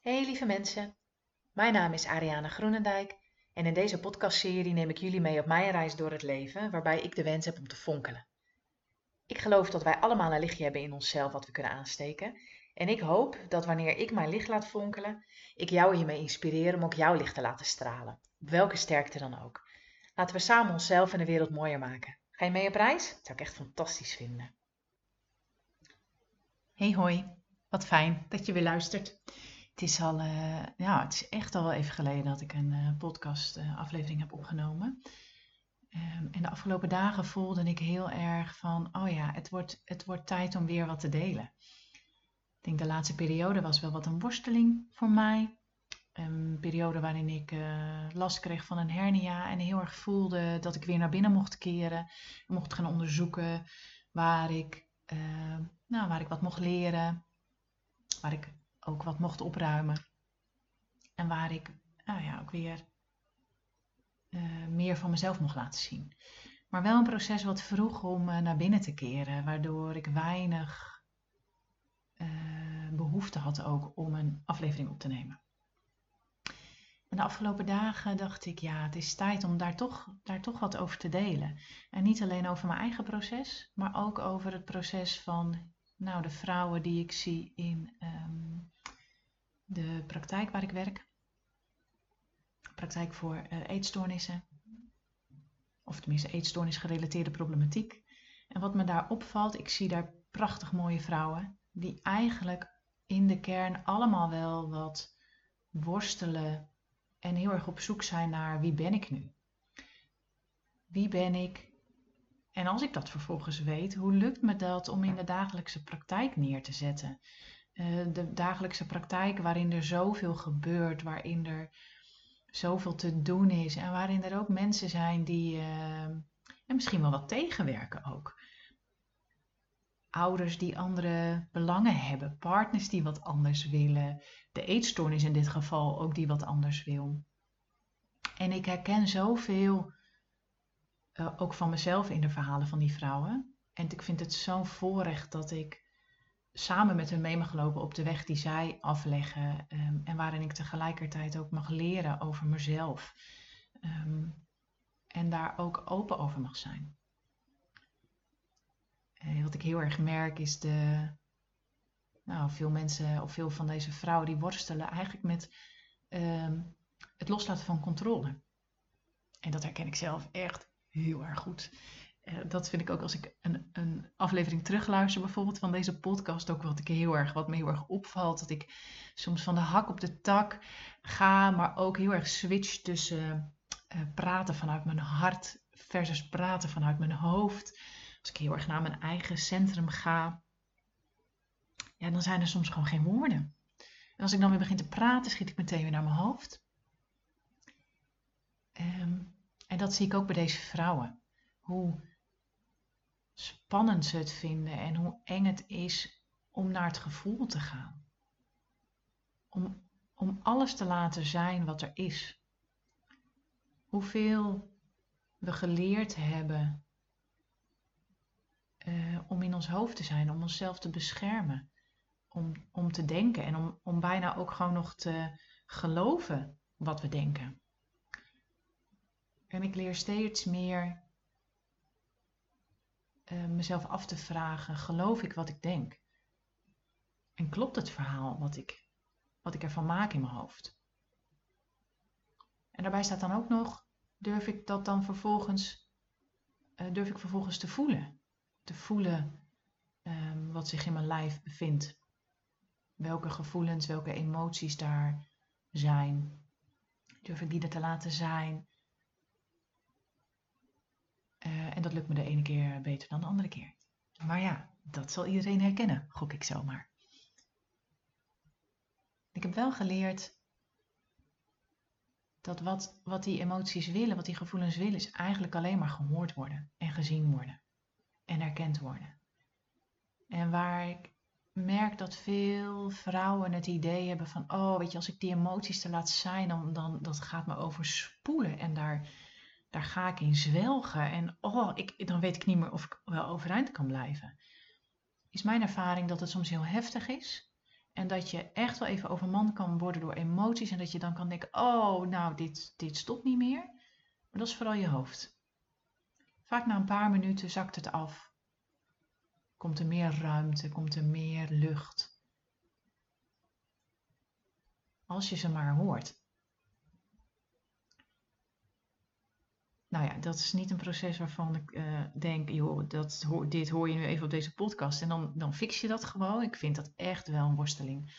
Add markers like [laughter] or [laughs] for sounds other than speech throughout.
Hey lieve mensen, mijn naam is Ariane Groenendijk en in deze podcastserie neem ik jullie mee op mijn reis door het leven waarbij ik de wens heb om te fonkelen. Ik geloof dat wij allemaal een lichtje hebben in onszelf wat we kunnen aansteken en ik hoop dat wanneer ik mijn licht laat fonkelen, ik jou hiermee inspireer om ook jouw licht te laten stralen, op welke sterkte dan ook. Laten we samen onszelf en de wereld mooier maken. Ga je mee op reis? Dat zou ik echt fantastisch vinden. Hey hoi, wat fijn dat je weer luistert. Het is, al, uh, ja, het is echt al wel even geleden dat ik een uh, podcast uh, aflevering heb opgenomen. Um, en de afgelopen dagen voelde ik heel erg van, oh ja, het wordt, het wordt tijd om weer wat te delen. Ik denk de laatste periode was wel wat een worsteling voor mij. Een periode waarin ik last kreeg van een hernia en heel erg voelde dat ik weer naar binnen mocht keren. Mocht gaan onderzoeken waar ik, nou, waar ik wat mocht leren. Waar ik ook wat mocht opruimen. En waar ik nou ja, ook weer uh, meer van mezelf mocht laten zien. Maar wel een proces wat vroeg om uh, naar binnen te keren, waardoor ik weinig uh, behoefte had ook om een aflevering op te nemen. En de afgelopen dagen dacht ik, ja, het is tijd om daar toch, daar toch wat over te delen. En niet alleen over mijn eigen proces, maar ook over het proces van nou, de vrouwen die ik zie in um, de praktijk waar ik werk. Praktijk voor uh, eetstoornissen. Of tenminste eetstoornis gerelateerde problematiek. En wat me daar opvalt, ik zie daar prachtig mooie vrouwen. Die eigenlijk in de kern allemaal wel wat worstelen. En heel erg op zoek zijn naar wie ben ik nu? Wie ben ik? En als ik dat vervolgens weet, hoe lukt me dat om in de dagelijkse praktijk neer te zetten? Uh, de dagelijkse praktijk waarin er zoveel gebeurt, waarin er zoveel te doen is en waarin er ook mensen zijn die uh, en misschien wel wat tegenwerken ook. Ouders die andere belangen hebben, partners die wat anders willen, de eetstoornis in dit geval ook die wat anders wil. En ik herken zoveel uh, ook van mezelf in de verhalen van die vrouwen. En ik vind het zo'n voorrecht dat ik samen met hen mee mag lopen op de weg die zij afleggen. Um, en waarin ik tegelijkertijd ook mag leren over mezelf. Um, en daar ook open over mag zijn. En wat ik heel erg merk is de. Nou, veel mensen of veel van deze vrouwen die worstelen eigenlijk met um, het loslaten van controle. En dat herken ik zelf echt heel erg goed. Uh, dat vind ik ook als ik een, een aflevering terugluister, bijvoorbeeld van deze podcast, ook wat ik heel erg, wat me heel erg opvalt. Dat ik soms van de hak op de tak ga, maar ook heel erg switch tussen uh, praten vanuit mijn hart versus praten vanuit mijn hoofd. Als ik heel erg naar mijn eigen centrum ga, ja, dan zijn er soms gewoon geen woorden. En als ik dan weer begin te praten, schiet ik meteen weer naar mijn hoofd. Um, en dat zie ik ook bij deze vrouwen. Hoe spannend ze het vinden en hoe eng het is om naar het gevoel te gaan. Om, om alles te laten zijn wat er is. Hoeveel we geleerd hebben uh, om in ons hoofd te zijn, om onszelf te beschermen, om, om te denken en om, om bijna ook gewoon nog te geloven wat we denken. En ik leer steeds meer uh, mezelf af te vragen: geloof ik wat ik denk? En klopt het verhaal wat ik, wat ik ervan maak in mijn hoofd? En daarbij staat dan ook nog: durf ik dat dan vervolgens, uh, durf ik vervolgens te voelen? Te voelen um, wat zich in mijn lijf bevindt. Welke gevoelens, welke emoties daar zijn. Durf ik die er te laten zijn? Uh, en dat lukt me de ene keer beter dan de andere keer. Maar ja, dat zal iedereen herkennen, gok ik zomaar. Ik heb wel geleerd dat wat, wat die emoties willen, wat die gevoelens willen, is eigenlijk alleen maar gehoord worden en gezien worden en erkend worden. En waar ik merk dat veel vrouwen het idee hebben van, oh weet je, als ik die emoties te laat zijn, dan, dan dat gaat me overspoelen en daar daar ga ik in zwelgen. En oh, ik, dan weet ik niet meer of ik wel overeind kan blijven. Is mijn ervaring dat het soms heel heftig is. En dat je echt wel even overmand kan worden door emoties. En dat je dan kan denken, oh, nou, dit, dit stopt niet meer. Maar dat is vooral je hoofd. Vaak na een paar minuten zakt het af. Komt er meer ruimte, komt er meer lucht. Als je ze maar hoort. Nou ja, dat is niet een proces waarvan ik uh, denk, joh, dat, dit hoor je nu even op deze podcast en dan, dan fix je dat gewoon. Ik vind dat echt wel een worsteling.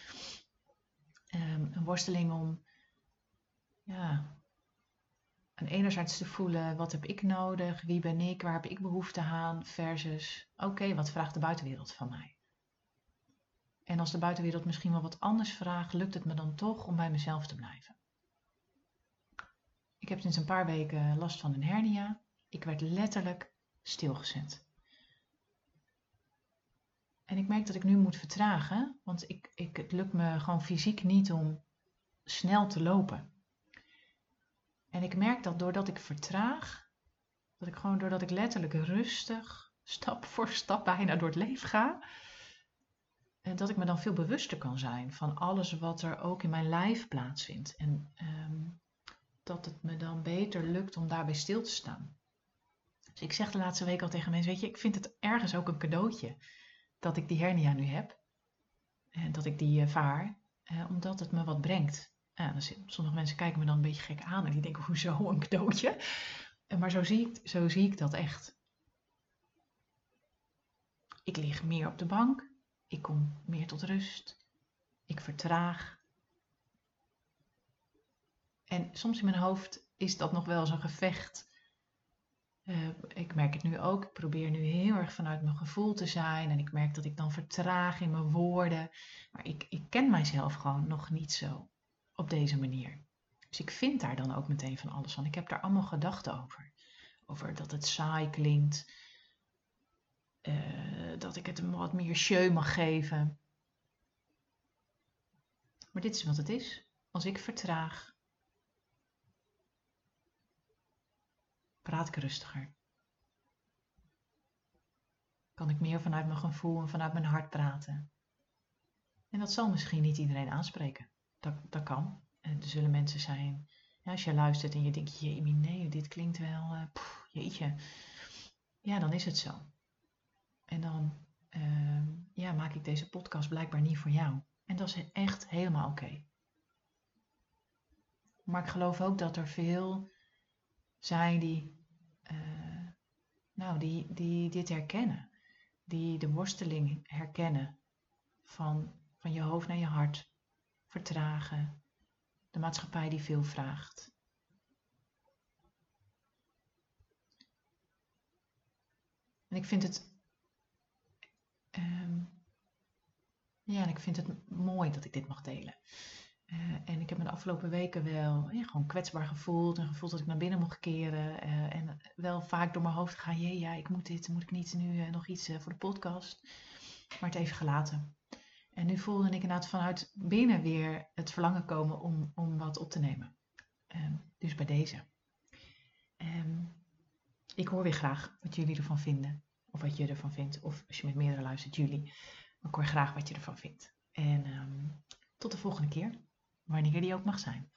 Um, een worsteling om, ja, en enerzijds te voelen, wat heb ik nodig, wie ben ik, waar heb ik behoefte aan, versus, oké, wat vraagt de buitenwereld van mij? En als de buitenwereld misschien wel wat anders vraagt, lukt het me dan toch om bij mezelf te blijven? Ik heb sinds een paar weken last van een hernia. Ik werd letterlijk stilgezet. En ik merk dat ik nu moet vertragen, want ik, ik, het lukt me gewoon fysiek niet om snel te lopen. En ik merk dat doordat ik vertraag, dat ik gewoon doordat ik letterlijk rustig, stap voor stap bijna door het leven ga, en dat ik me dan veel bewuster kan zijn van alles wat er ook in mijn lijf plaatsvindt. En um, dat het me dan beter lukt om daarbij stil te staan. Dus ik zeg de laatste week al tegen mensen, weet je, ik vind het ergens ook een cadeautje dat ik die hernia nu heb. En dat ik die vaar, eh, omdat het me wat brengt. Sommige mensen kijken me dan een beetje gek aan en die denken, hoezo [laughs] een cadeautje? Maar zo zie ik, zo zie ik dat echt. Ik lig meer op de bank. Ik kom meer tot rust. Ik vertraag. En soms in mijn hoofd is dat nog wel zo'n gevecht. Uh, ik merk het nu ook. Ik probeer nu heel erg vanuit mijn gevoel te zijn. En ik merk dat ik dan vertraag in mijn woorden. Maar ik, ik ken mijzelf gewoon nog niet zo op deze manier. Dus ik vind daar dan ook meteen van alles van. Ik heb daar allemaal gedachten over. Over dat het saai klinkt. Uh, dat ik het hem wat meer show mag geven. Maar dit is wat het is. Als ik vertraag, praat ik rustiger. Kan ik meer vanuit mijn gevoel en vanuit mijn hart praten. En dat zal misschien niet iedereen aanspreken. Dat, dat kan. En er zullen mensen zijn, ja, als je luistert en je denkt, jee, nee, dit klinkt wel, uh, jeetje. Ja, dan is het zo. En dan uh, ja, maak ik deze podcast blijkbaar niet voor jou. En dat is echt helemaal oké. Maar ik geloof ook dat er veel zijn die, uh, nou, die, die dit herkennen. Die de worsteling herkennen van, van je hoofd naar je hart. Vertragen. De maatschappij die veel vraagt. En ik vind het. Um, ja, en ik vind het mooi dat ik dit mag delen. Uh, en ik heb me de afgelopen weken wel gewoon kwetsbaar gevoeld en gevoeld dat ik naar binnen mocht keren. Uh, en wel vaak door mijn hoofd gegaan, jee, ja, ik moet dit, moet ik niet nu uh, nog iets voor de podcast. Maar het even gelaten. En nu voelde ik inderdaad vanuit binnen weer het verlangen komen om, om wat op te nemen. Ehm, dus bij deze. Um, ik hoor weer graag wat jullie ervan vinden. Of wat je ervan vindt. Of als je met meerdere luistert, jullie. Ik hoor graag wat je ervan vindt. En um, tot de volgende keer wanneer die ook mag zijn.